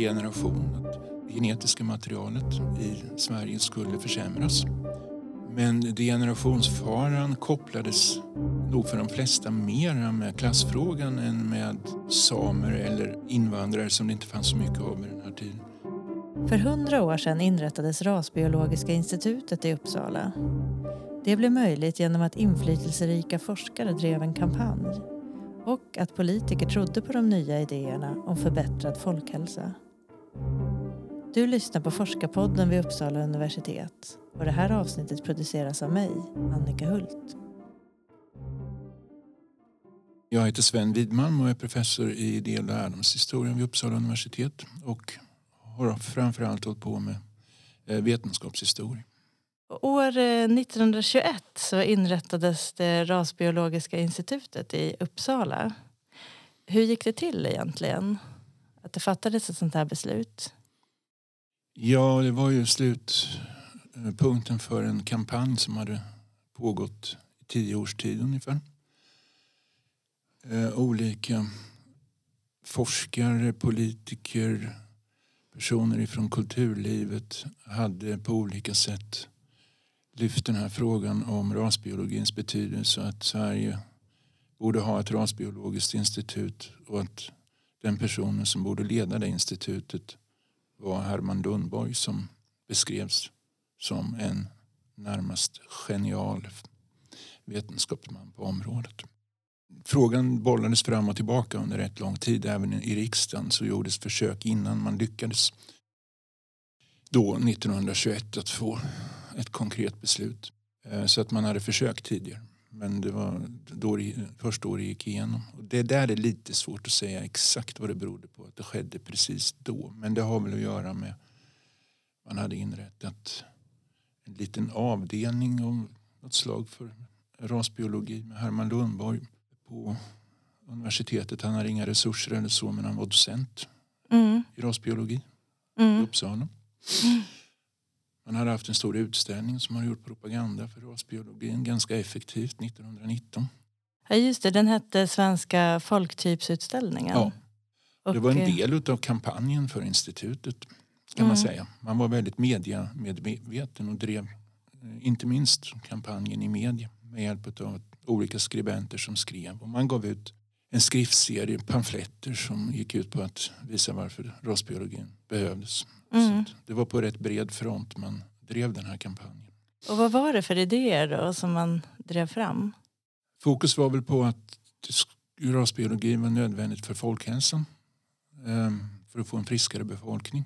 generation att det genetiska materialet i Sverige skulle försämras. Men degenerationsfaran kopplades nog för de flesta mer med klassfrågan än med samer eller invandrare som det inte fanns så mycket av i den här tiden. För hundra år sedan inrättades Rasbiologiska institutet i Uppsala. Det blev möjligt genom att inflytelserika forskare drev en kampanj och att politiker trodde på de nya idéerna om förbättrad folkhälsa. Du lyssnar på Forskarpodden vid Uppsala universitet och det här avsnittet produceras av mig, Annika Hult. Jag heter Sven Widmalm och är professor i idé och lärdomshistoria vid Uppsala universitet och har framförallt hållit på med eh, vetenskapshistoria. År 1921 eh, så inrättades det Rasbiologiska institutet i Uppsala. Hur gick det till egentligen? Att det fattades ett sånt här beslut? Ja, det var ju slutpunkten för en kampanj som hade pågått i tio års tid ungefär. Eh, olika forskare, politiker, personer ifrån kulturlivet hade på olika sätt lyft den här frågan om rasbiologins betydelse att Sverige borde ha ett rasbiologiskt institut och att den personen som borde leda det institutet var Herman Lundborg som beskrevs som en närmast genial vetenskapsman på området. Frågan bollades fram och tillbaka under rätt lång tid. Även i riksdagen så gjordes försök innan man lyckades då 1921 att få ett konkret beslut. Eh, så att man hade försökt tidigare. Men det var då det, först då det gick igenom. Och det där är lite svårt att säga exakt vad det berodde på att det skedde precis då. Men det har väl att göra med att man hade inrättat en liten avdelning av något slag för rasbiologi med Herman Lundborg på universitetet. Han hade inga resurser eller så men han var docent mm. i rasbiologi mm. i Uppsala. Mm. Hade haft en stor utställning som har gjort propaganda för rasbiologin ganska effektivt 1919. Ja just det, den hette Svenska folktypsutställningen. Ja, det var en eh, del av kampanjen för institutet kan mm. man säga. Man var väldigt mediamedveten och drev eh, inte minst kampanjen i media med hjälp av olika skribenter som skrev. Och man gav ut en skriftserie pamfletter som gick ut på att visa varför rasbiologin behövdes. Mm. det var på rätt bred front man drev den här kampanjen. Och vad var det för idéer då som man drev fram? Fokus var väl på att rasbiologi var nödvändigt för folkhälsan. Ehm, för att få en friskare befolkning.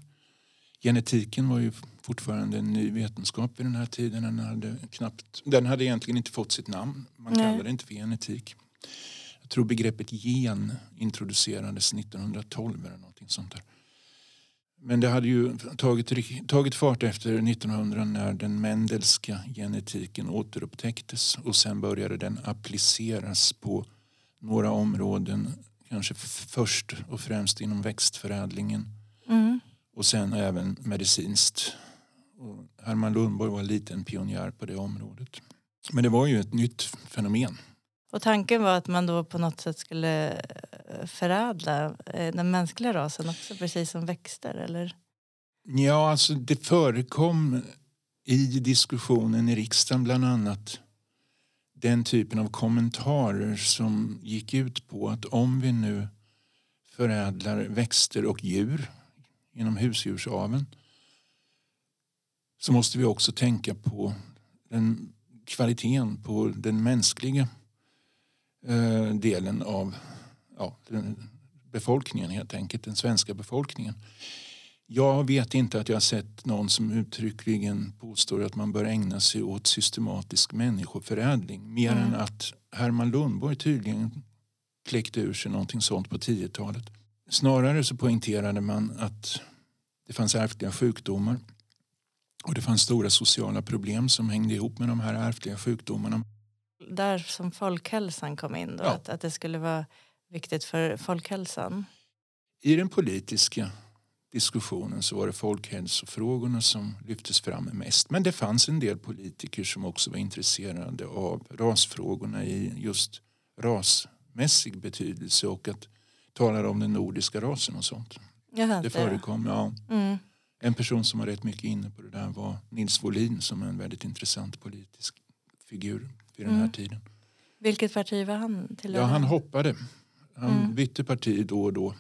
Genetiken var ju fortfarande en ny vetenskap i den här tiden. Den hade, knappt, den hade egentligen inte fått sitt namn. Man Nej. kallade det inte för genetik. Jag tror begreppet gen introducerades 1912 eller någonting sånt där. Men det hade ju tagit, tagit fart efter 1900 när den Mendelska genetiken återupptäcktes och sen började den appliceras på några områden. Kanske först och främst inom växtförädlingen mm. och sen även medicinskt. Och Herman Lundborg var en pionjär på det området. Men det var ju ett nytt fenomen. Och tanken var att man då på något sätt skulle Eh, förädla eh, den mänskliga rasen också, precis som växter, eller? Ja, alltså det förekom i diskussionen i riksdagen bland annat den typen av kommentarer som gick ut på att om vi nu förädlar växter och djur inom husdjursaveln så måste vi också tänka på den kvaliteten på den mänskliga Eh, delen av ja, befolkningen helt enkelt, den svenska befolkningen. Jag vet inte att jag har sett någon som uttryckligen påstår att man bör ägna sig åt systematisk människoförädling. Mer mm. än att Herman Lundborg tydligen kläckte ur sig någonting sånt på 10-talet. Snarare så poängterade man att det fanns ärftliga sjukdomar och det fanns stora sociala problem som hängde ihop med de här ärftliga sjukdomarna där som folkhälsan kom in då? Ja. Att, att det skulle vara viktigt för folkhälsan? I den politiska diskussionen så var det folkhälsofrågorna som lyftes fram mest. Men det fanns en del politiker som också var intresserade av rasfrågorna i just rasmässig betydelse och att tala om den nordiska rasen och sånt. Det förekom, ja. Mm. En person som var rätt mycket inne på det där var Nils Wåhlin som är en väldigt intressant politisk figur vid den här Mm. tiden. Vilket parti var han till? Ja, han hoppade. Han Mm. bytte parti då och då.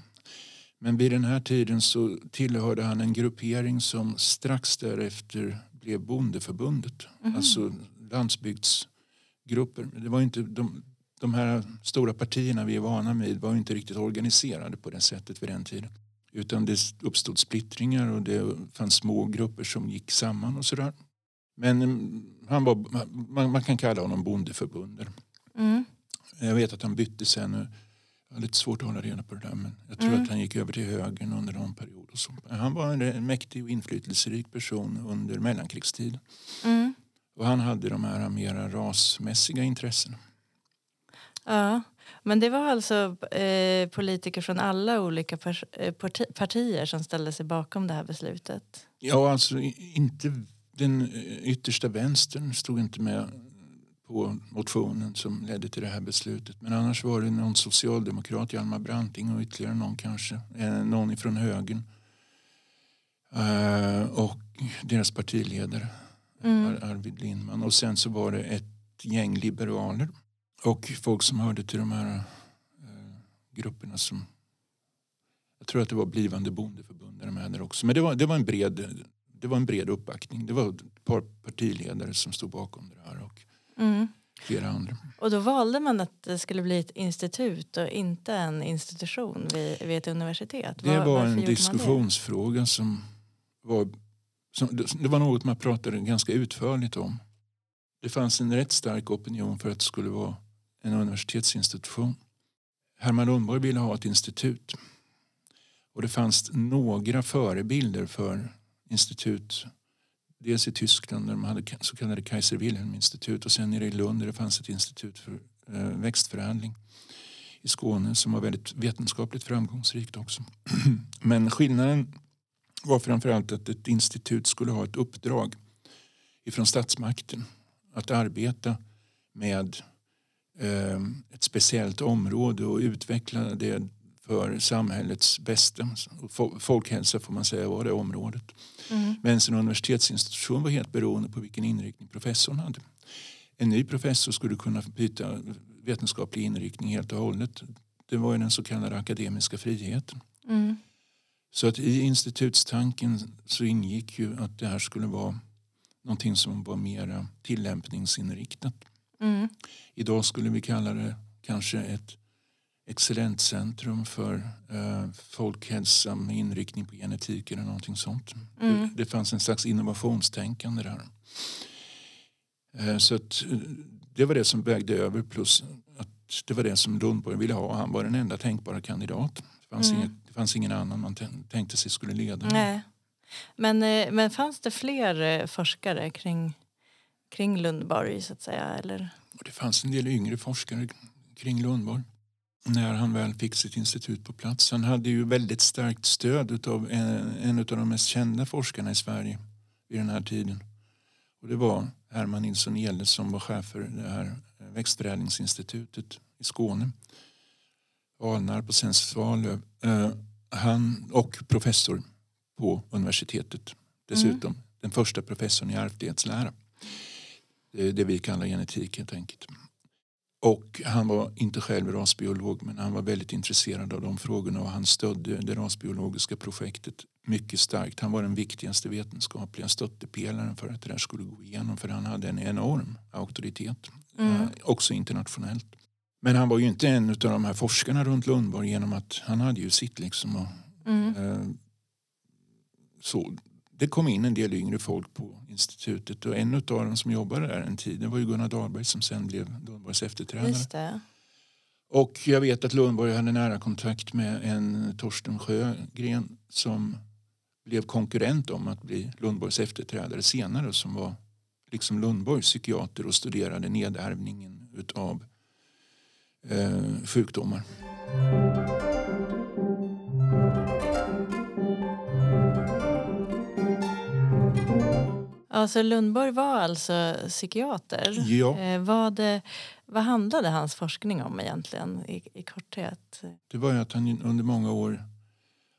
Men vid den här tiden så tillhörde han en gruppering som strax därefter blev Bondeförbundet. Mhm. Alltså landsbygdsgrupper. Det var inte, de, de här stora partierna vi är vana vid var inte riktigt organiserade på det sättet vid den tiden. Utan det uppstod splittringar och det fanns små grupper som gick samman och sådär. Men mm, han var, man, man kan kalla honom bondeförbundare. Mm. Jag vet att han bytte sen. Jag har lite svårt att hålla reda på det där. Men jag tror Mm. att han gick över till högern under någon period. Och så. Han var en mäktig och inflytelserik person under mellankrigstiden. Mm. Och han hade de här mera rasmässiga intressena. Ja, men det var alltså eh, politiker från alla olika pers- eh, parti- partier som ställde sig bakom det här beslutet. Ja, alltså inte den eh, yttersta vänstern stod inte med på motionen som ledde till det här beslutet. Men annars var det någon socialdemokrat, Hjalmar Branting och ytterligare någon kanske. Eh, Någon ifrån högern. Eh, och deras partiledare Mm. Ar- Arvid Lindman. Och sen så var det ett gäng liberaler och folk som hörde till de här eh, grupperna som jag tror att det var blivande bondeförbundare med där också. Men det var, det var, en, bred, det var en bred uppbackning. Det var ett par partiledare som stod bakom det här och Mm. flera andra. Och då valde man att det skulle bli ett institut och inte en institution vid, vid ett universitet. Det Var- var en diskussionsfråga som var, som, det var något man pratade ganska utförligt om. Det fanns en rätt stark opinion för att det skulle vara en universitetsinstitution. Herman Lundborg ville ha ett institut. Och det fanns några förebilder för institut. Dels i Tyskland där de hade så kallade Kaiser Wilhelm-institut och sen nere i Lund där det fanns ett institut för eh, växtförädling i Skåne som var väldigt vetenskapligt framgångsrikt också. Men skillnaden var framförallt att ett institut skulle ha ett uppdrag ifrån statsmakten att arbeta med eh, ett speciellt område och utveckla det för samhällets bästa. Folkhälsa får man säga var det området. Mm. Men en universitetsinstitution var helt beroende på vilken inriktning professorn hade. En ny professor skulle kunna byta vetenskaplig inriktning helt och hållet. Det var ju den så kallade akademiska friheten. Mm. Så att i institutstanken så ingick ju att det här skulle vara någonting som var mera tillämpningsinriktat. Mm. Idag skulle vi kalla det kanske ett excellentcentrum för eh, folkhälsa med inriktning på genetik eller någonting sånt. Mm. Det, det fanns en slags innovationstänkande där. Eh, så att, eh, det var det som vägde över plus att det var det som Lundborg ville ha. Han var den enda tänkbara kandidat. Det fanns, Mm. inget, det fanns ingen annan man tän- tänkte sig skulle leda. Nej. Men, eh, men fanns det fler eh, forskare kring, kring Lundborg så att säga? Eller? Det fanns en del yngre forskare kring Lundborg när han väl fick sitt institut på plats. Han hade ju väldigt starkt stöd av en, en av de mest kända forskarna i Sverige vid den här tiden. Och det var Herman Nilsson Ehle som var chef för det här växtförädlingsinstitutet i Skåne. Alnarp och sen Svalöv. Eh, han och professor på universitetet dessutom. Den första professorn i ärftlighetslära. Det det vi kallar genetik helt enkelt. Och han var inte själv rasbiolog men han var väldigt intresserad av de frågorna och han stödde det rasbiologiska projektet mycket starkt. Han var den viktigaste vetenskapliga stöttepelaren för att det där skulle gå igenom för han hade en enorm auktoritet, Mm. eh, också internationellt. Men han var ju inte en av de här forskarna runt Lundborg genom att han hade ju sitt liksom och Mm. Eh, så det kom in en del yngre folk på institutet och en av dem som jobbade där en tid det var ju Gunnar Dahlberg som sen blev Lundborgs efterträdare. Och jag vet att Lundborg hade nära kontakt med en Torsten Sjögren som blev konkurrent om att bli Lundborgs efterträdare senare som var liksom Lundborgs psykiater och studerade nedärvningen utav eh, sjukdomar. Ja, så Lundborg var alltså psykiater. Ja. Eh, vad, eh, vad handlade hans forskning om egentligen i, i korthet? Det var ju att han under många år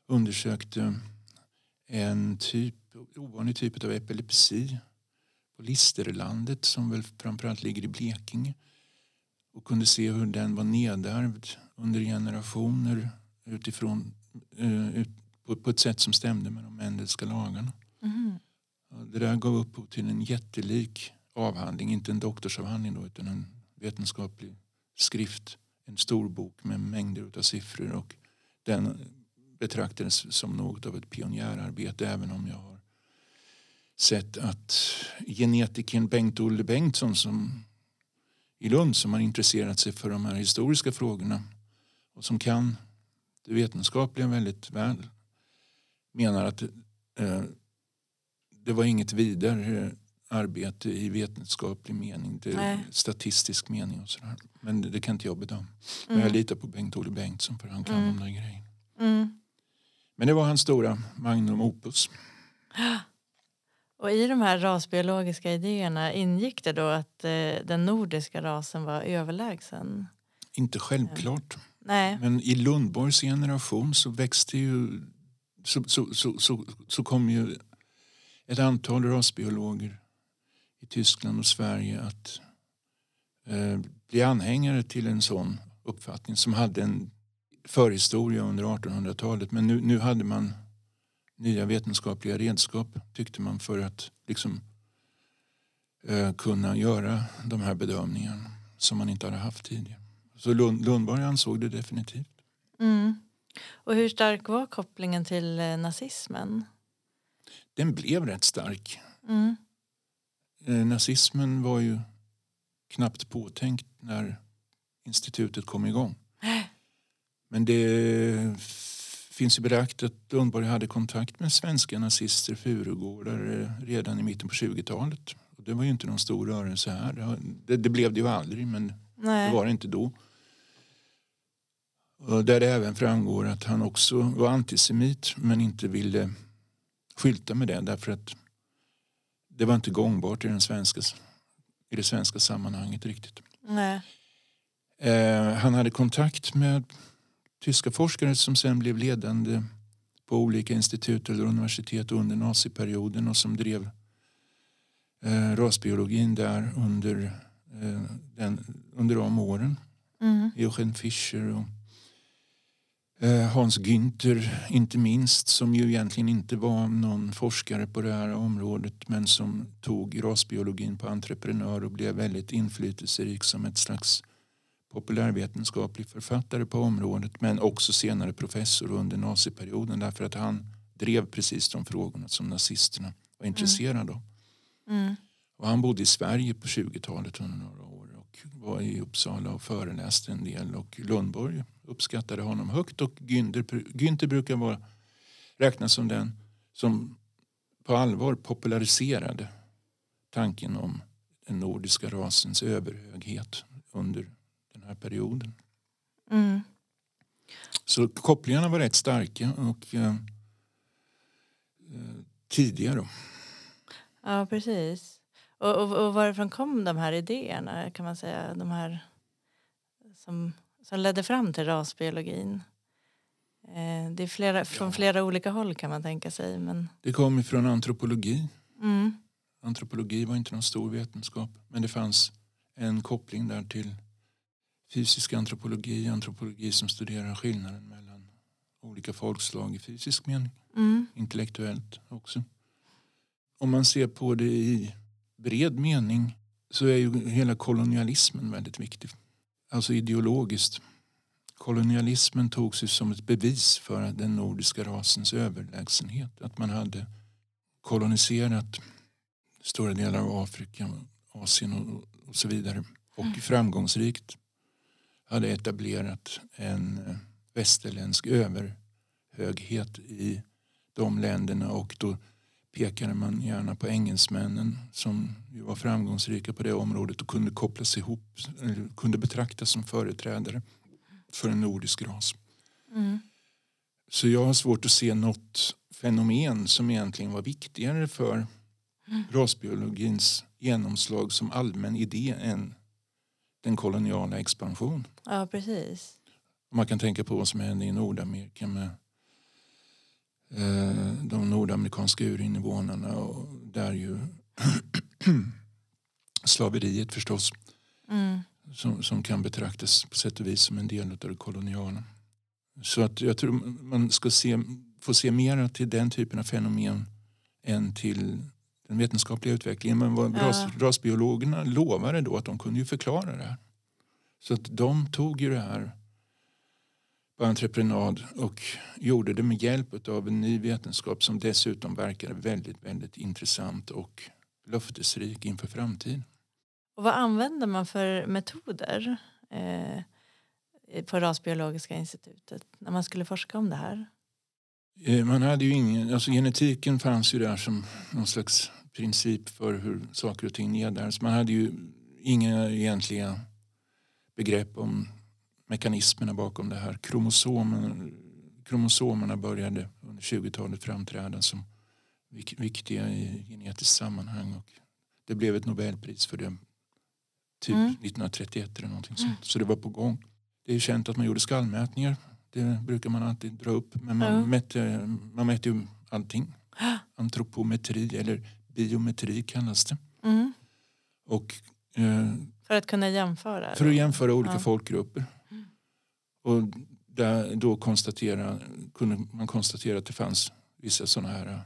undersökte en typ, ovanlig typ av epilepsi på Listerlandet som väl framförallt ligger i Blekinge och kunde se hur den var nedärvd under generationer utifrån, uh, ut, på, på, ett sätt som stämde med de Mendelska lagarna. Mm. Det där gav upphov till en jättelik avhandling, inte en doktorsavhandling då, utan en vetenskaplig skrift. En stor bok med mängder av siffror och den betraktades som något av ett pionjärarbete även om jag har sett att genetikern Bengt-Olle Bengtsson som i Lund som har intresserat sig för de här historiska frågorna och som kan det vetenskapliga väldigt väl menar att eh, det var inget vidare arbete i vetenskaplig mening, statistisk mening och sådär. Men det, det, kan inte jag bedöma. Mm. Men jag mm. litar på Bengt-Olle Bengtsson för han kan mm. de där grejerna. Mm. Men det var hans stora magnum opus. Och i de här rasbiologiska idéerna ingick det då att eh, den nordiska rasen var överlägsen? Inte självklart. Nej. Men i Lundborgs generation så växte ju så, så, så, så, så kom ju ett antal rasbiologer i Tyskland och Sverige att eh, bli anhängare till en sån uppfattning som hade en förhistoria under 1800-talet. Men nu, nu hade man nya vetenskapliga redskap tyckte man för att liksom, eh, kunna göra de här bedömningarna som man inte hade haft tidigare. Så Lund, Lundborg ansåg det definitivt. Mm. Och hur stark var kopplingen till eh, nazismen? Den blev rätt stark. Mm. Eh, nazismen var ju knappt påtänkt när institutet kom igång. Men det finns ju belagt att Lundborg hade kontakt med svenska nazister, Furugårdar, eh, redan i mitten på 20-talet. Det var ju inte någon stor rörelse här. Det, det blev det ju aldrig, men Nej. det var det inte då. Och där det även framgår att han också var antisemit men inte ville skylta med det därför att det var inte gångbart i, den svenska, i det svenska sammanhanget riktigt. Eh, han hade kontakt med tyska forskare som sen blev ledande på olika institut eller universitet under naziperioden och som drev eh, rasbiologin där under, eh, den, under de åren. Mm. Eugen Fischer och Hans Günther inte minst som ju egentligen inte var någon forskare på det här området men som tog rasbiologin på entreprenör och blev väldigt inflytelserik som ett slags populärvetenskaplig författare på området men också senare professor under naziperioden därför att han drev precis de frågorna som nazisterna var intresserade av. Mm. Och han bodde i Sverige på 20-talet under några år och var i Uppsala och föreläste en del och Lundborg uppskattade honom högt och Günther, Günther brukar vara, räknas som den som på allvar populariserade tanken om den nordiska rasens överhöghet under den här perioden. Mm. Så kopplingarna var rätt starka och eh, eh tidiga då. Ja, precis. Och, och, och varifrån kom de här idéerna kan man säga? De här som som ledde fram till rasbiologin. Eh, det är flera, från flera olika håll kan man tänka sig. Men... Det kom ifrån antropologi. Mm. Antropologi var inte någon stor vetenskap men det fanns en koppling där till fysisk antropologi, antropologi som studerar skillnaden mellan olika folkslag i fysisk mening. Mm. Intellektuellt också. Om man ser på det i bred mening så är ju hela kolonialismen väldigt viktig alltså ideologiskt. Kolonialismen togs ju som ett bevis för den nordiska rasens överlägsenhet. Att man hade koloniserat stora delar av Afrika, Asien och, och så vidare och mm. framgångsrikt hade etablerat en eh, västerländsk överhöghet i de länderna och då pekade man gärna på engelsmännen som var framgångsrika på det området och kunde kopplas ihop, kunde betraktas som företrädare för en nordisk ras. Mm. Så jag har svårt att se något fenomen som egentligen var viktigare för mm. rasbiologins genomslag som allmän idé än den koloniala expansionen. Ja, precis. Man kan tänka på vad som hände i Nordamerika med de nordamerikanska urinvånarna och där ju slaveriet förstås Mm. som, som kan betraktas på sätt och vis som en del av det koloniala. Så att jag tror man ska se, få se mer till den typen av fenomen än till den vetenskapliga utvecklingen. Men vad Ja. ras, rasbiologerna lovade då att de kunde ju förklara det här. Så att de tog ju det här på entreprenad och gjorde det med hjälp av en ny vetenskap som dessutom verkade väldigt, väldigt intressant och löftesrik inför framtiden. Och vad använder man för metoder eh, på Rasbiologiska institutet när man skulle forska om det här? Eh, Man hade ju ingen, alltså genetiken fanns ju där som någon slags princip för hur saker och ting nedärvs. Man hade ju inga egentliga begrepp om mekanismerna bakom det här. Kromosomen, kromosomerna började under 20-talet framträda som vik- viktiga i genetiskt sammanhang. Och det blev ett Nobelpris för det typ Mm. 1931 eller någonting sånt. Så det var på gång. Det är känt att man gjorde skallmätningar. Det brukar man alltid dra upp. Men man, Ja. mätte, man mätte ju allting. Antropometri eller biometri kallas det. Mm. Och, eh, För att kunna jämföra? för att jämföra olika Ja. folkgrupper. Och där, då konstatera, kunde man konstatera att det fanns vissa sådana här eh,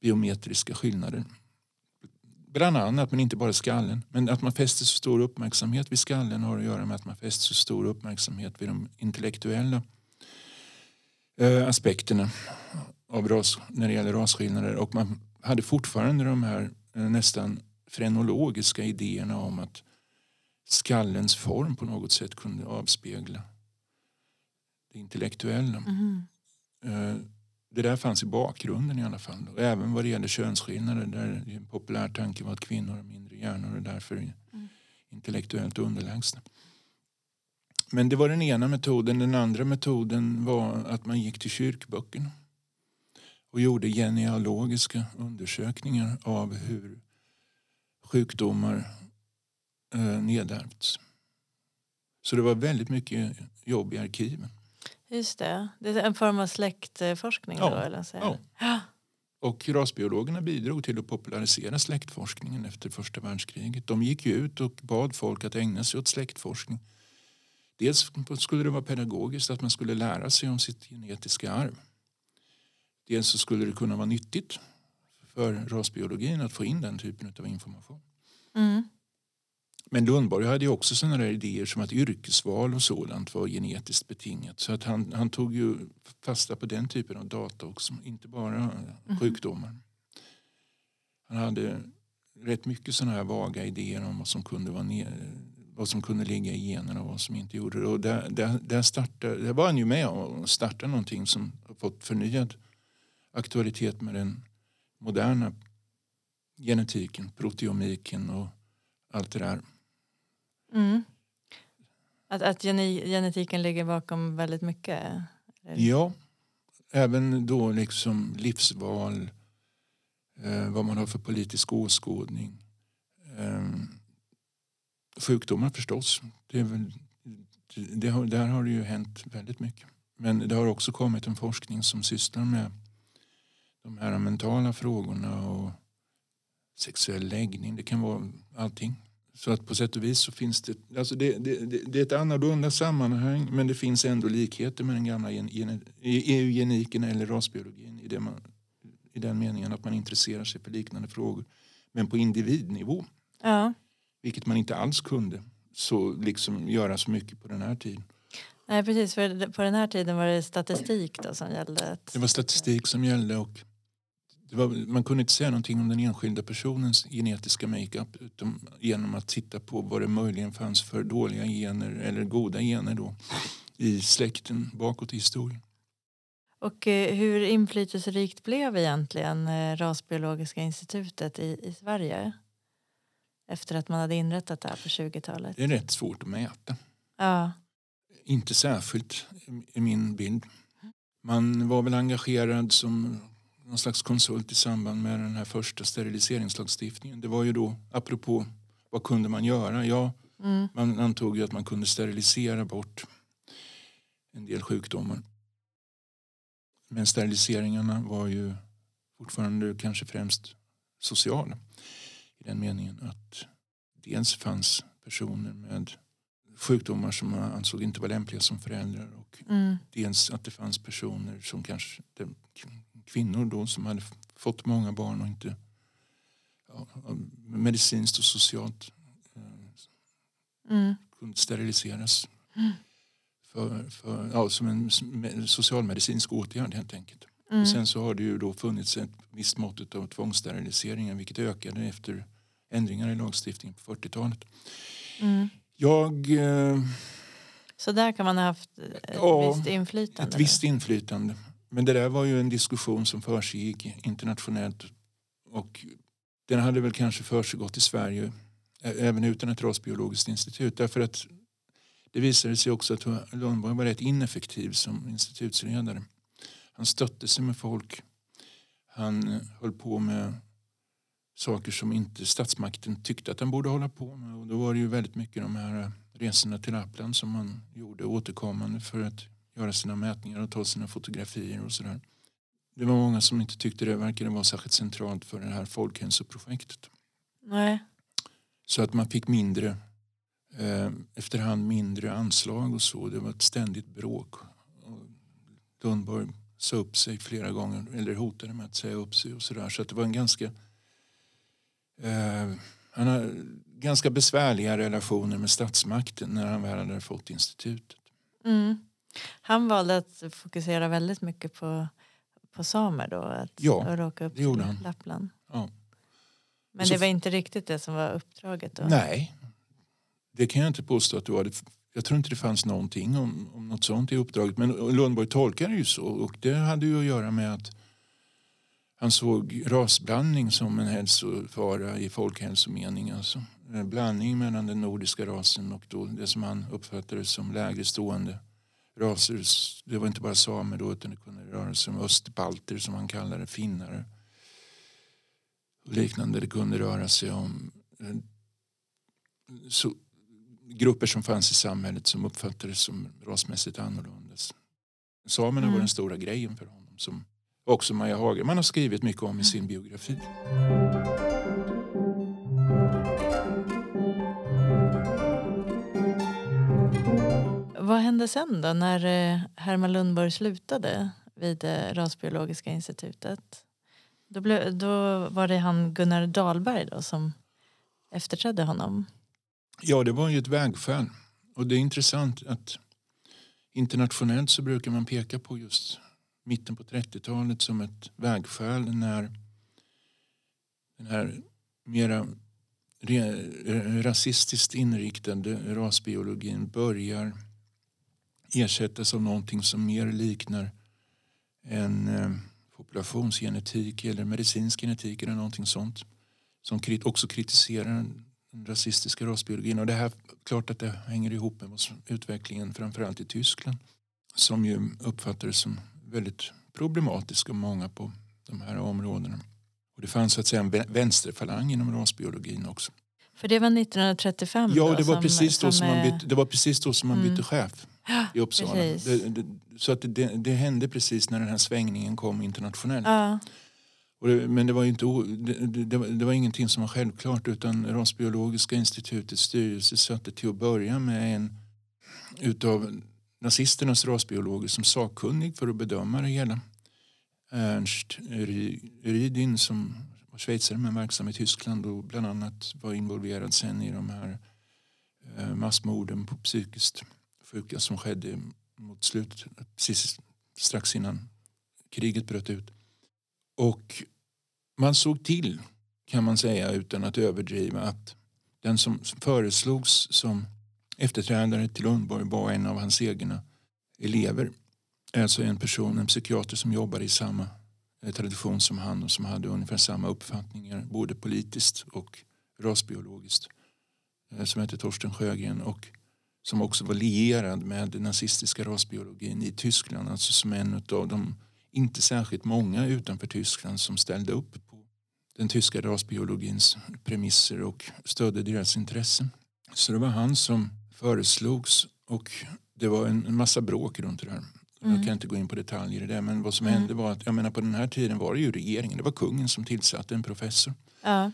biometriska skillnader. Bland annat, men inte bara skallen. Men att man fäster så stor uppmärksamhet vid skallen har att göra med att man fäster så stor uppmärksamhet vid de intellektuella eh, aspekterna av ras, när det gäller rasskillnader. Och man hade fortfarande de här eh, nästan frenologiska idéerna om att skallens form på något sätt kunde avspegla det intellektuella. Mhm. Eh, Det där fanns i bakgrunden i alla fall. Och även vad det gäller könsskillnader där en populär tanke var att kvinnor har mindre hjärnor och därför är intellektuellt underlägsna. Men det var den ena metoden. Den andra metoden var att man gick till kyrkböckerna och gjorde genealogiska undersökningar av hur sjukdomar eh, nedärvts. Så det var väldigt mycket jobb i arkiven. Just det. Det är en form av släktforskning Ja. då? Eller så? Ja. Ja. Och rasbiologerna bidrog till att popularisera släktforskningen efter första världskriget. De gick ut och bad folk att ägna sig åt släktforskning. Dels skulle det vara pedagogiskt att man skulle lära sig om sitt genetiska arv. Dels så skulle det kunna vara nyttigt för rasbiologin att få in den typen av information. Mm. Men Lundborg hade ju också sådana där idéer som att yrkesval och sådant var genetiskt betingat. Så att han, han tog ju fasta på den typen av data också, inte bara sjukdomar. Han hade rätt mycket sådana här vaga idéer om vad som kunde, vara ner, vad som kunde ligga i generna och vad som inte gjorde det. Och där, där, där, startade, där var han ju med och startade någonting som har fått förnyad aktualitet med den moderna genetiken, proteomiken och allt det där. Mm. Att, att geni- genetiken ligger bakom väldigt mycket? eller? Ja, även då liksom livsval, eh, vad man har för politisk åskådning. Eh, sjukdomar förstås. Det är väl, det har, där har det ju hänt väldigt mycket. Men det har också kommit en forskning som sysslar med de här mentala frågorna och sexuell läggning. Det kan vara allting. Så att på sätt och vis så finns det, alltså det, det, det, det är ett annorlunda sammanhang men det finns ändå likheter med den gamla gen, gen, eugeniken eller rasbiologin i, man, i den meningen att man intresserar sig för liknande frågor. Men på individnivå, Ja. vilket man inte alls kunde så liksom göra så mycket på den här tiden. Nej, precis. För på den här tiden var det statistik då som gällde. Att, Det var statistik som gällde och var, man kunde inte säga någonting om den enskilda personens genetiska makeup utom genom att titta på vad det möjligen fanns för dåliga gener eller goda gener då i släkten bakåt i historien. Och eh, hur inflytelserikt blev egentligen eh, Rasbiologiska institutet i, i Sverige? Efter att man hade inrättat det här på 20-talet. Det är rätt svårt att mäta. Ja. Inte särskilt i min bild. Man var väl engagerad som någon slags konsult i samband med den här första steriliseringslagstiftningen. Det var ju då, apropå vad kunde man göra? Ja, Mm. man antog ju att man kunde sterilisera bort en del sjukdomar. Men steriliseringarna var ju fortfarande kanske främst sociala. I den meningen att dels fanns personer med sjukdomar som man ansåg inte var lämpliga som föräldrar och Mm. dels att det fanns personer som kanske kvinnor då som hade fått många barn och inte ja, medicinskt och socialt eh, Mm. kunde steriliseras. Mm. För, för, ja, som en socialmedicinsk åtgärd helt enkelt. Mm. Sen så har det ju då funnits ett visst mått av tvångssteriliseringar vilket ökade efter ändringar i lagstiftningen på 40-talet. Mm. Jag, eh, Så där kan man ha haft ett Ja, visst inflytande? ett visst inflytande. Men det där var ju en diskussion som försiggick internationellt och den hade väl kanske försiggått i Sverige även utan ett rasbiologiskt institut. Därför att det visade sig också att Lundborg var rätt ineffektiv som institutsledare. Han stötte sig med folk. Han eh, höll på med saker som inte statsmakten tyckte att han borde hålla på med. Och då var det ju väldigt mycket de här eh, resorna till Lappland som man gjorde återkommande för att göra sina mätningar och ta sina fotografier och sådär. Det var många som inte tyckte det verkade vara särskilt centralt för det här folkhälsoprojektet. Nej. Så att man fick mindre, eh, efterhand mindre anslag och så. Det var ett ständigt bråk. Och Lundborg sa upp sig flera gånger, eller hotade med att säga upp sig och sådär. Så att det var en ganska, eh, han har ganska besvärliga relationer med statsmakten när han väl hade fått institutet. Mm. Han valde att fokusera väldigt mycket på, på samer då? Att, Ja, att råka upp det gjorde han. Lappland. Ja. Men Så- det var inte riktigt det som var uppdraget då? Nej, det kan jag inte påstå att du hade. Jag tror inte det fanns någonting om, om något sånt i uppdraget. Men Lundborg tolkar det ju så. Och det hade ju att göra med att han såg rasblandning som en hälsofara i folkhälsomening. Alltså. En blandning mellan den nordiska rasen och då det som han uppfattade som lägre stående raser. Det var inte bara samer då utan det kunde röra sig om östbalter som han kallade finnar. Och liknande. Det kunde röra sig om eh, så, grupper som fanns i samhället som uppfattades som rasmässigt annorlunda. Samerna Mm. var den stora grejen för honom. Som också Maja Hagerman har skrivit mycket om i sin biografi. Vad hände sen då när eh, Herman Lundborg slutade vid eh, Rasbiologiska institutet? Då, blev, då var det han Gunnar Dahlberg då som efterträdde honom. Ja, det var ju ett vägskäl. Och det är intressant att internationellt så brukar man peka på just mitten på 30-talet som ett vägskäl när den här mera re- eh, rasistiskt inriktade rasbiologin börjar ersättas av någonting som mer liknar en eh, populationsgenetik eller medicinsk genetik eller någonting sånt som också kritiserar den rasistiska rasbiologin. Och det här, klart att det hänger ihop med utvecklingen framförallt i Tyskland som ju uppfattades som väldigt problematisk av många på de här områdena. Och det fanns så att säga en vä- vänsterfalang inom rasbiologin också. För det var 1935 Ja, då det var, som, precis då som man bytte, det var precis då som man Mm. bytte chef i Uppsala. Det, det, så att det, det hände precis när den här svängningen kom internationellt. Ja, men det var, inte, det, var, det var ingenting som var självklart utan Rasbiologiska institutets styrelse satte till att börja med en utav nazisternas rasbiologer som sakkunnig för att bedöma det hela. Ernst Ry- Rydin som var schweizare men verksam i Tyskland och bland annat var involverad sen i de här eh, massmorden på psykiskt sjuka som skedde mot slutet, precis strax innan kriget bröt ut. Och man såg till, kan man säga utan att överdriva, att den som föreslogs som efterträdare till Lundborg var en av hans egna elever. Alltså en person, en psykiater som jobbade i samma eh, tradition som han och som hade ungefär samma uppfattningar både politiskt och rasbiologiskt. Eh, som hette Torsten Sjögren och som också var lierad med den nazistiska rasbiologin i Tyskland. Alltså som en av de inte särskilt många utanför Tyskland som ställde upp på den tyska rasbiologins premisser och stödde deras intressen. Så det var han som föreslogs och det var en, massa bråk runt det här. Jag kan inte gå in på detaljer i det. Men vad som hände var att jag menar, på den här tiden var det ju regeringen. Det var kungen som tillsatte en professor. Ja.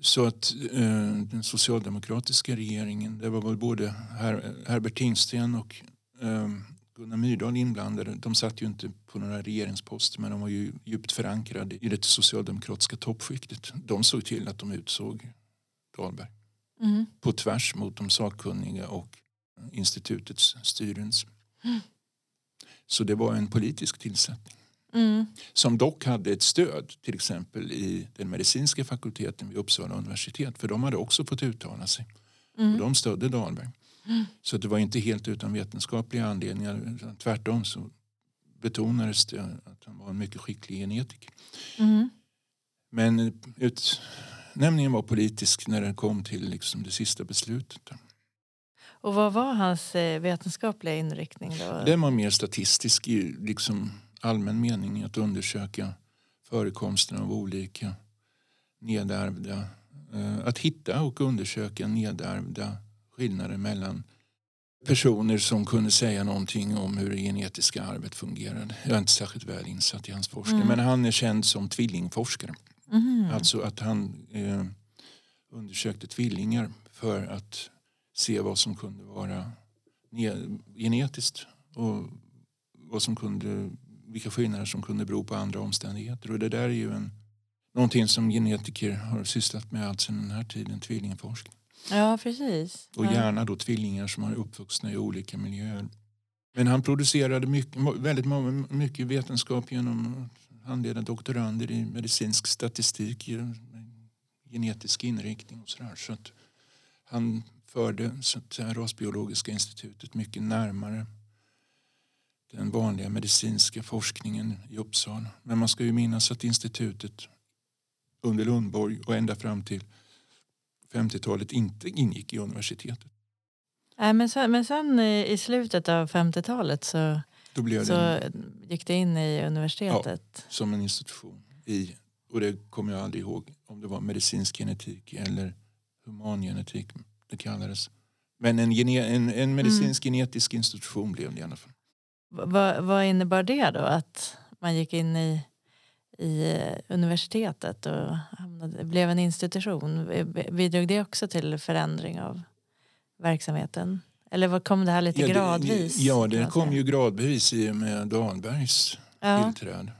Så att eh, den socialdemokratiska regeringen, det var väl både Her Herbert Tingsten och eh, Gunnar Myrdal inblandade. De satt ju inte på några regeringsposter men de var ju djupt förankrade i det socialdemokratiska toppskiktet. De såg till att de utsåg Dahlberg Mm. på tvärs mot de sakkunniga och institutets styrelse. Så det var en politisk tillsättning Mm. som dock hade ett stöd till exempel i den medicinska fakulteten vid Uppsala universitet för de hade också fått uttala sig. Mm. Och de stödde Dahlberg. Så det var inte helt utan vetenskapliga anledningar. Tvärtom så betonades det att han var en mycket skicklig genetiker. Mm. Men utnämningen var politisk när den kom till liksom det sista beslutet. Och vad var hans eh, vetenskapliga inriktning då? Den var mer statistisk liksom allmän mening att undersöka förekomsten av olika nedärvda, eh, att hitta och undersöka nedärvda skillnader mellan personer som kunde säga någonting om hur det genetiska arvet fungerade. Jag är inte särskilt väl insatt i hans forskning Mm. men han är känd som tvillingforskare. Mhm. Alltså att han eh, undersökte tvillingar för att se vad som kunde vara ne- genetiskt och vad som kunde, vilka skillnader som kunde bero på andra omständigheter. Och det där är ju en, någonting som genetiker har sysslat med allt sedan den här tiden, tvillingforskning. Ja, precis. Och gärna då tvillingar som har uppvuxna i olika miljöer. Men han producerade mycket, väldigt mycket vetenskap genom att handleda doktorander i medicinsk statistik, genetisk inriktning och sådär. Så att han förde så att säga, rasbiologiska institutet mycket närmare den vanliga medicinska forskningen i Uppsala. Men man ska ju minnas att institutet under Lundborg och ända fram till 50-talet inte ingick i universitetet. Nej, men sen, men sen i slutet av 50-talet så, så det gick det in i universitetet. som en institution. I, och det kommer jag aldrig ihåg om det var medicinsk genetik eller humangenetik det kallades. Men en, en, en medicinsk genetisk institution blev det i alla fall. Va- vad- vad innebar det då? Att man gick in i, i eh, universitetet och hamnade, blev en institution? Bidrog det också till förändring av verksamheten? Eller vad kom det här lite Ja, det- gradvis? Ja, det kom ju gradvis i och med Dahlbergs Ja. tillträde.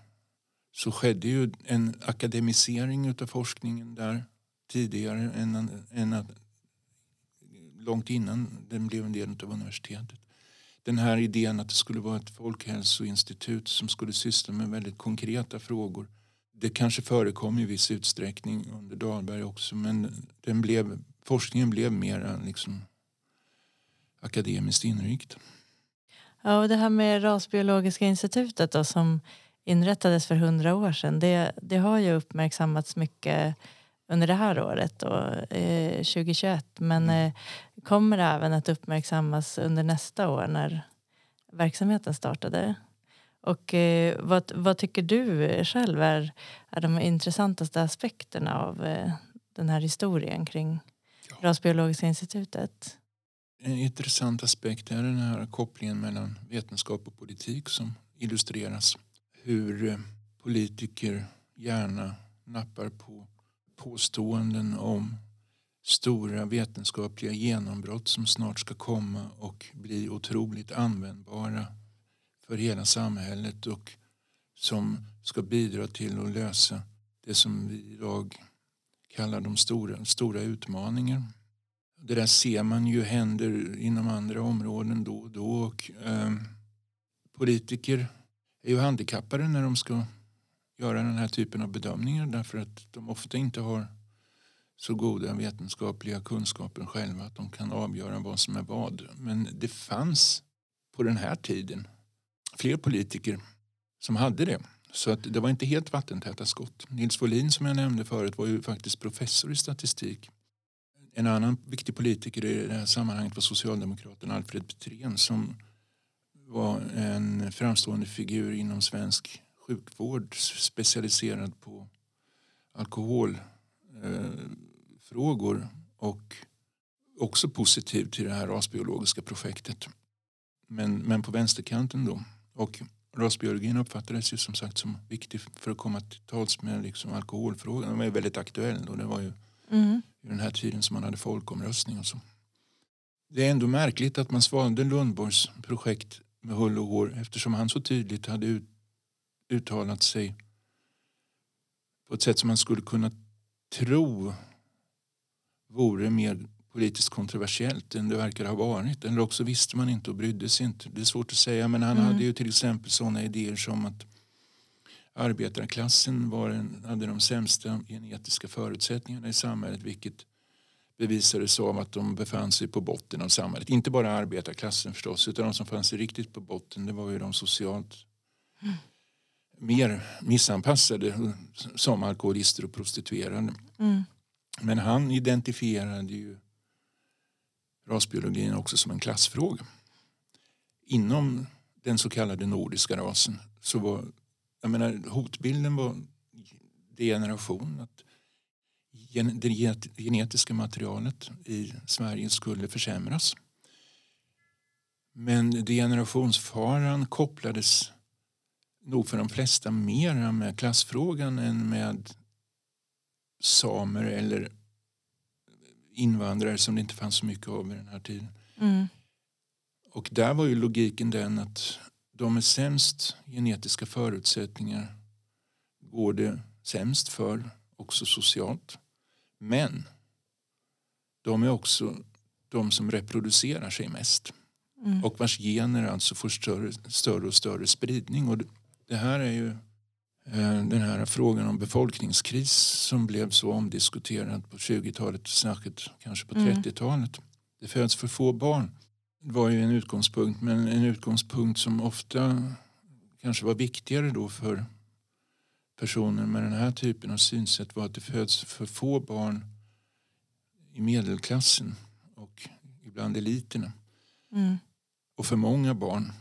Så skedde ju en akademisering av forskningen där tidigare än, än att, långt innan den blev en del av universitetet. Den här idén att det skulle vara ett folkhälsoinstitut som skulle syssla med väldigt konkreta frågor. Det kanske förekom i viss utsträckning under Dahlberg också men den blev, forskningen blev mer liksom akademiskt inriktad. Ja, och det här med Rasbiologiska institutet då, som inrättades för hundra år sedan det, det har ju uppmärksammats mycket under det här året, då, eh, 2021. Men eh, kommer även att uppmärksammas under nästa år när verksamheten startade? Och eh, vad, vad tycker du själv är, är de intressantaste aspekterna av eh, den här historien kring Ja. Rasbiologiska institutet? En intressant aspekt är den här kopplingen mellan vetenskap och politik som illustreras. Hur eh, politiker gärna nappar på påståenden om stora vetenskapliga genombrott som snart ska komma och bli otroligt användbara för hela samhället och som ska bidra till att lösa det som vi idag kallar de stora, stora utmaningar. Det där ser man ju händer inom andra områden då och då. Och, eh, politiker är ju handikappade när de ska göra den här typen av bedömningar därför att de ofta inte har så goda vetenskapliga kunskaper själva att de kan avgöra vad som är vad. Men det fanns på den här tiden fler politiker som hade det. Så att det var inte helt vattentäta skott. Nils Wohlin som jag nämnde förut var ju faktiskt professor i statistik. En annan viktig politiker i det här sammanhanget var socialdemokraten Alfred Petrén som var en framstående figur inom svensk sjukvård specialiserad på alkohol. Eh, alkoholfrågor och också positiv till det här rasbiologiska projektet. Men, men på vänsterkanten då. Och rasbiologin uppfattades ju som sagt som viktig för att komma till tals med liksom alkoholfrågan. Den var ju väldigt aktuell och det var ju Mm. i den här tiden som man hade folkomröstning och så. Det är ändå märkligt att man svalde Lundborgs projekt med hull och hår eftersom han så tydligt hade ut, uttalat sig på ett sätt som man skulle kunna tro vore mer politiskt kontroversiellt än det verkar ha varit. Eller också visste man inte och brydde sig inte. Det är svårt att säga men han Mm. hade ju till exempel sådana idéer som att arbetarklassen var en, hade de sämsta genetiska förutsättningarna i samhället vilket bevisades av att de befann sig på botten av samhället. Inte bara arbetarklassen förstås utan de som fann sig riktigt på botten det var ju de socialt mer missanpassade som alkoholister och prostituerade. Mm. Men han identifierade ju rasbiologin också som en klassfråga. Inom den så kallade nordiska rasen så var jag menar, hotbilden var degeneration. Att det genetiska materialet i Sverige skulle försämras. Men degenerationsfaran kopplades nog för de flesta mer med klassfrågan än med samer eller invandrare som det inte fanns så mycket av i den här tiden. Mm. Och där var ju logiken den att de med sämst genetiska förutsättningar går det sämst för, också socialt. Men de är också de som reproducerar sig mest Mm. och vars gener alltså får större, större och större spridning. Och det, här är ju den här frågan om befolkningskris som blev så omdiskuterad på 20-talet, särskilt kanske på Mm. 30-talet. Det föds för få barn. Det var ju en utgångspunkt, men en utgångspunkt som ofta kanske var viktigare då för personer med den här typen av synsätt var att det föds för få barn i medelklassen och ibland eliterna Mm. och för många barn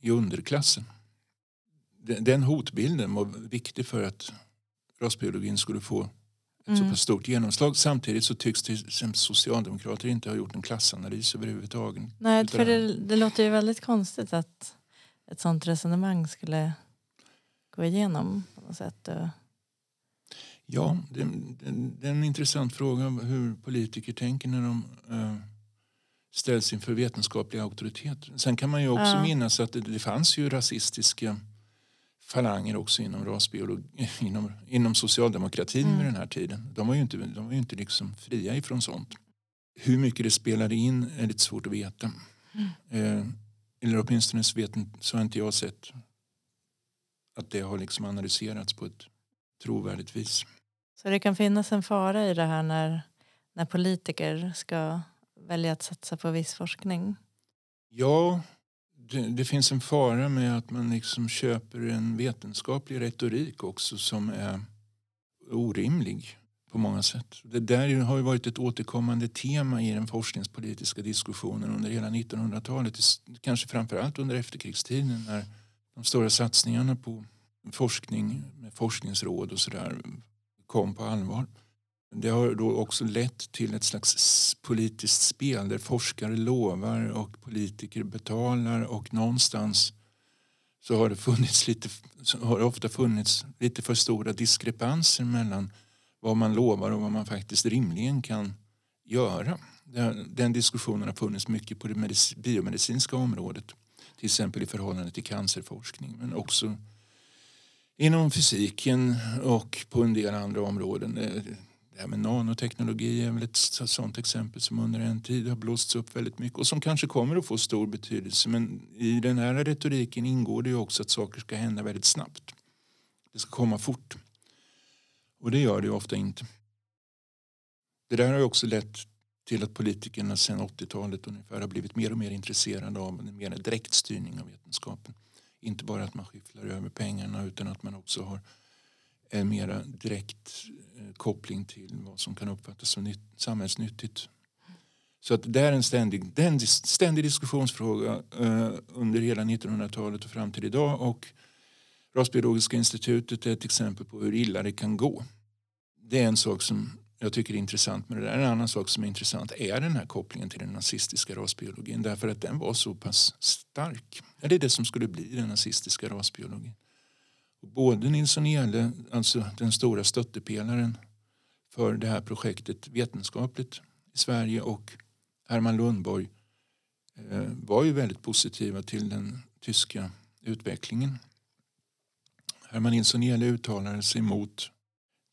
i underklassen. Den- Den hotbilden var viktig för att rasbiologin skulle få ett så Mm. pass stort genomslag. Samtidigt så tycks exempel socialdemokrater inte ha gjort en klassanalys överhuvudtaget. Nej, för det, det låter ju väldigt konstigt att ett sånt resonemang skulle gå igenom på något sätt. Ja, det, det, det är en intressant fråga hur politiker tänker när de eh, ställs inför vetenskaplig auktoritet. Sen kan man ju också Ja. minnas att det, det fanns ju rasistiska falanger också inom rasbiologi, inom, inom socialdemokratin Mm. vid den här tiden. De var ju inte, de var inte liksom fria ifrån sånt. Hur mycket det spelade in är lite svårt att veta. Eh, eller åtminstone så, vet, så har inte jag sett att det har liksom analyserats på ett trovärdigt vis. Så det kan finnas en fara i det här när, när politiker ska välja att satsa på viss forskning. Ja, det, det finns en fara med att man liksom köper en vetenskaplig retorik också som är orimlig på många sätt. Det där har ju varit ett återkommande tema i den forskningspolitiska diskussionen under hela 1900-talet. Kanske framförallt under efterkrigstiden när de stora satsningarna på forskning med forskningsråd och sådär kom på allvar. Det har då också lett till ett slags politiskt spel där forskare lovar och politiker betalar och någonstans så har det funnits lite, har det ofta funnits lite för stora diskrepanser mellan vad man lovar och vad man faktiskt rimligen kan göra. Den diskussionen har funnits mycket på det biomedicinska området. Till exempel i förhållande till cancerforskning men också inom fysiken och på en del andra områden. Eh, Eh, Det nanoteknologi är väl ett sånt exempel som under en tid har blåsts upp väldigt mycket och som kanske kommer att få stor betydelse. Men i den här retoriken ingår det ju också att saker ska hända väldigt snabbt. Det ska komma fort. Och det gör det ju ofta inte. Det där har ju också lett till att politikerna sedan 80-talet ungefär har blivit mer och mer intresserade av en mer direkt styrning av vetenskapen. Inte bara att man skifflar över pengarna utan att man också har en mera direkt eh, koppling till vad som kan uppfattas som nytt, samhällsnyttigt. Så att det är en ständig, det en ständig diskussionsfråga eh, under hela 1900-talet och fram till idag. Och Rasbiologiska institutet är ett exempel på hur illa det kan gå. Det är en sak som jag tycker är intressant med det där. En annan sak som är intressant är den här kopplingen till den nazistiska rasbiologin därför att den var så pass stark. Det är det som skulle bli den nazistiska rasbiologin. Både Nilsson Ehle, alltså den stora stöttepelaren för det här projektet vetenskapligt i Sverige och Herman Lundborg eh, var ju väldigt positiva till den tyska utvecklingen. Herman Nilsson Ehle uttalade sig mot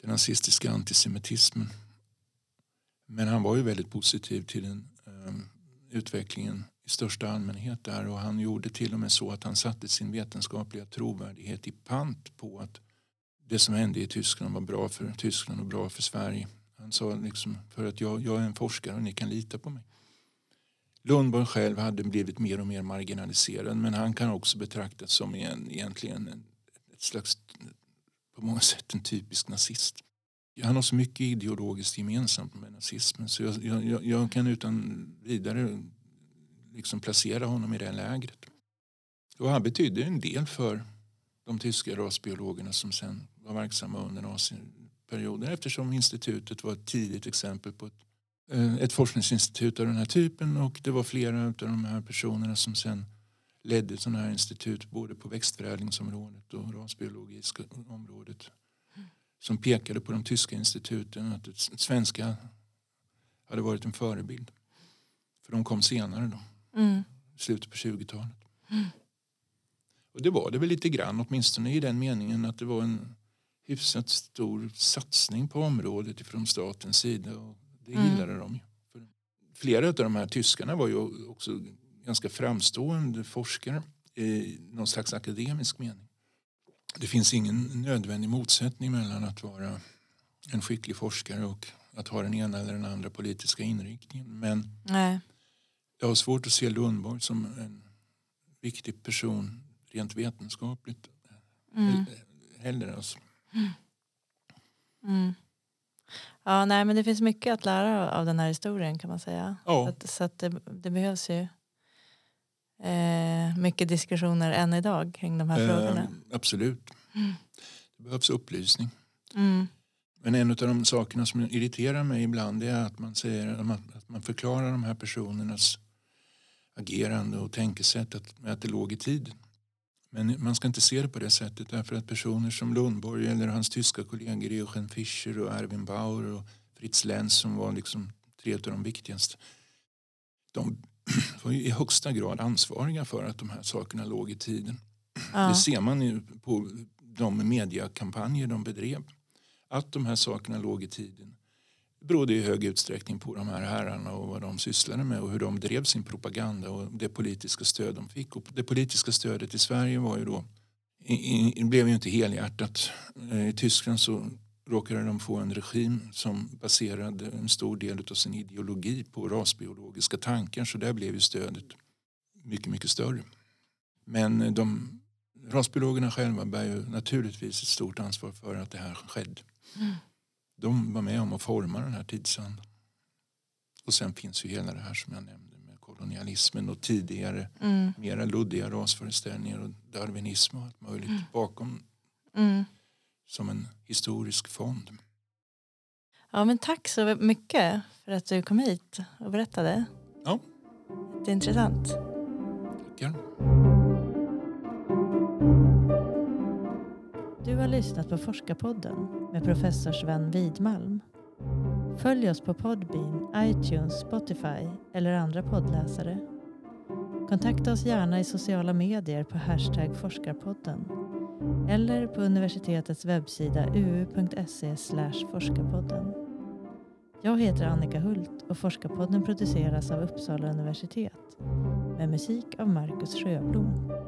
den nazistiska antisemitismen. Men han var ju väldigt positiv till den eh, utvecklingen i största allmänhet där och han gjorde till och med så att han satte sin vetenskapliga trovärdighet i pant på att det som hände i Tyskland var bra för Tyskland och bra för Sverige. Han sa liksom för att jag, jag är en forskare och ni kan lita på mig. Lundborg själv hade blivit mer och mer marginaliserad men han kan också betraktas som en, egentligen en, ett slags på många sätt en typisk nazist. Han har så mycket ideologiskt gemensamt med nazismen så jag, jag, jag kan utan vidare liksom placera honom i det lägret. Och han betydde en del för de tyska rasbiologerna som sen var verksamma under naziperioden eftersom institutet var ett tidigt exempel på ett, eh, ett forskningsinstitut av den här typen och det var flera av de här personerna som sen ledde sådana här institut både på växtförädlingsområdet och rasbiologiska området som pekade på de tyska instituten att det svenska hade varit en förebild. För de kom senare då, mm. slutet på 20-talet. Mm. Och det var det väl lite grann, åtminstone i den meningen att det var en hyfsat stor satsning på området från statens sida och det mm. gillade de ju. Flera av de här tyskarna var ju också ganska framstående forskare i någon slags akademisk mening. Det finns ingen nödvändig motsättning mellan att vara en skicklig forskare och att ha den ena eller den andra politiska inriktningen. Men Nej. Jag har svårt att se Lundborg som en viktig person rent vetenskapligt. Mm. Heller alltså. Mm. Mm. Ja, nej, men det finns mycket att lära av den här historien kan man säga. Ja. Så, att, så att det, det, behövs ju eh, mycket diskussioner än idag kring de här eh, frågorna. Absolut. Mm. Det behövs upplysning. Mm. Men en av de sakerna som irriterar mig ibland är att man, säger, att man förklarar de här personernas agerande och tänkesätt att, att det låg i tiden. Men man ska inte se det på det sättet därför att personer som Lundborg eller hans tyska kollegor Eugen Fischer och Erwin Bauer och Fritz Lenz som var liksom tre av de viktigaste. De var i högsta grad ansvariga för att de här sakerna låg i tiden. Ja. Det ser man ju på de mediekampanjer de bedrev. Att de här sakerna låg i tiden berodde i hög utsträckning på de här herrarna och vad de sysslade med och hur de drev sin propaganda och det politiska stöd de fick. Och det politiska stödet i Sverige var ju då, i, i, blev ju inte helhjärtat. Eh, I Tyskland så råkade de få en regim som baserade en stor del av sin ideologi på rasbiologiska tankar så där blev ju stödet mycket, mycket större. Men eh, de rasbiologerna själva bär ju naturligtvis ett stort ansvar för att det här skedde. Mm. De var med om att forma den här tidsandan. Och sen finns ju hela det här som jag nämnde med kolonialismen och tidigare mm. mera luddiga rasföreställningar och darwinism och allt möjligt mm. bakom. Mm som en historisk fond. Ja, men tack så mycket för att du kom hit och berättade. Ja. Det är intressant. Tackar. Du har lyssnat på Forskarpodden med professor Sven Widmalm. Följ oss på Podbean, iTunes, Spotify eller andra poddläsare. Kontakta oss gärna i sociala medier på hashtag forskarpodden eller på universitetets webbsida uu.se forskarpodden. Jag heter Annika Hult och Forskarpodden produceras av Uppsala universitet med musik av Marcus Sjöblom.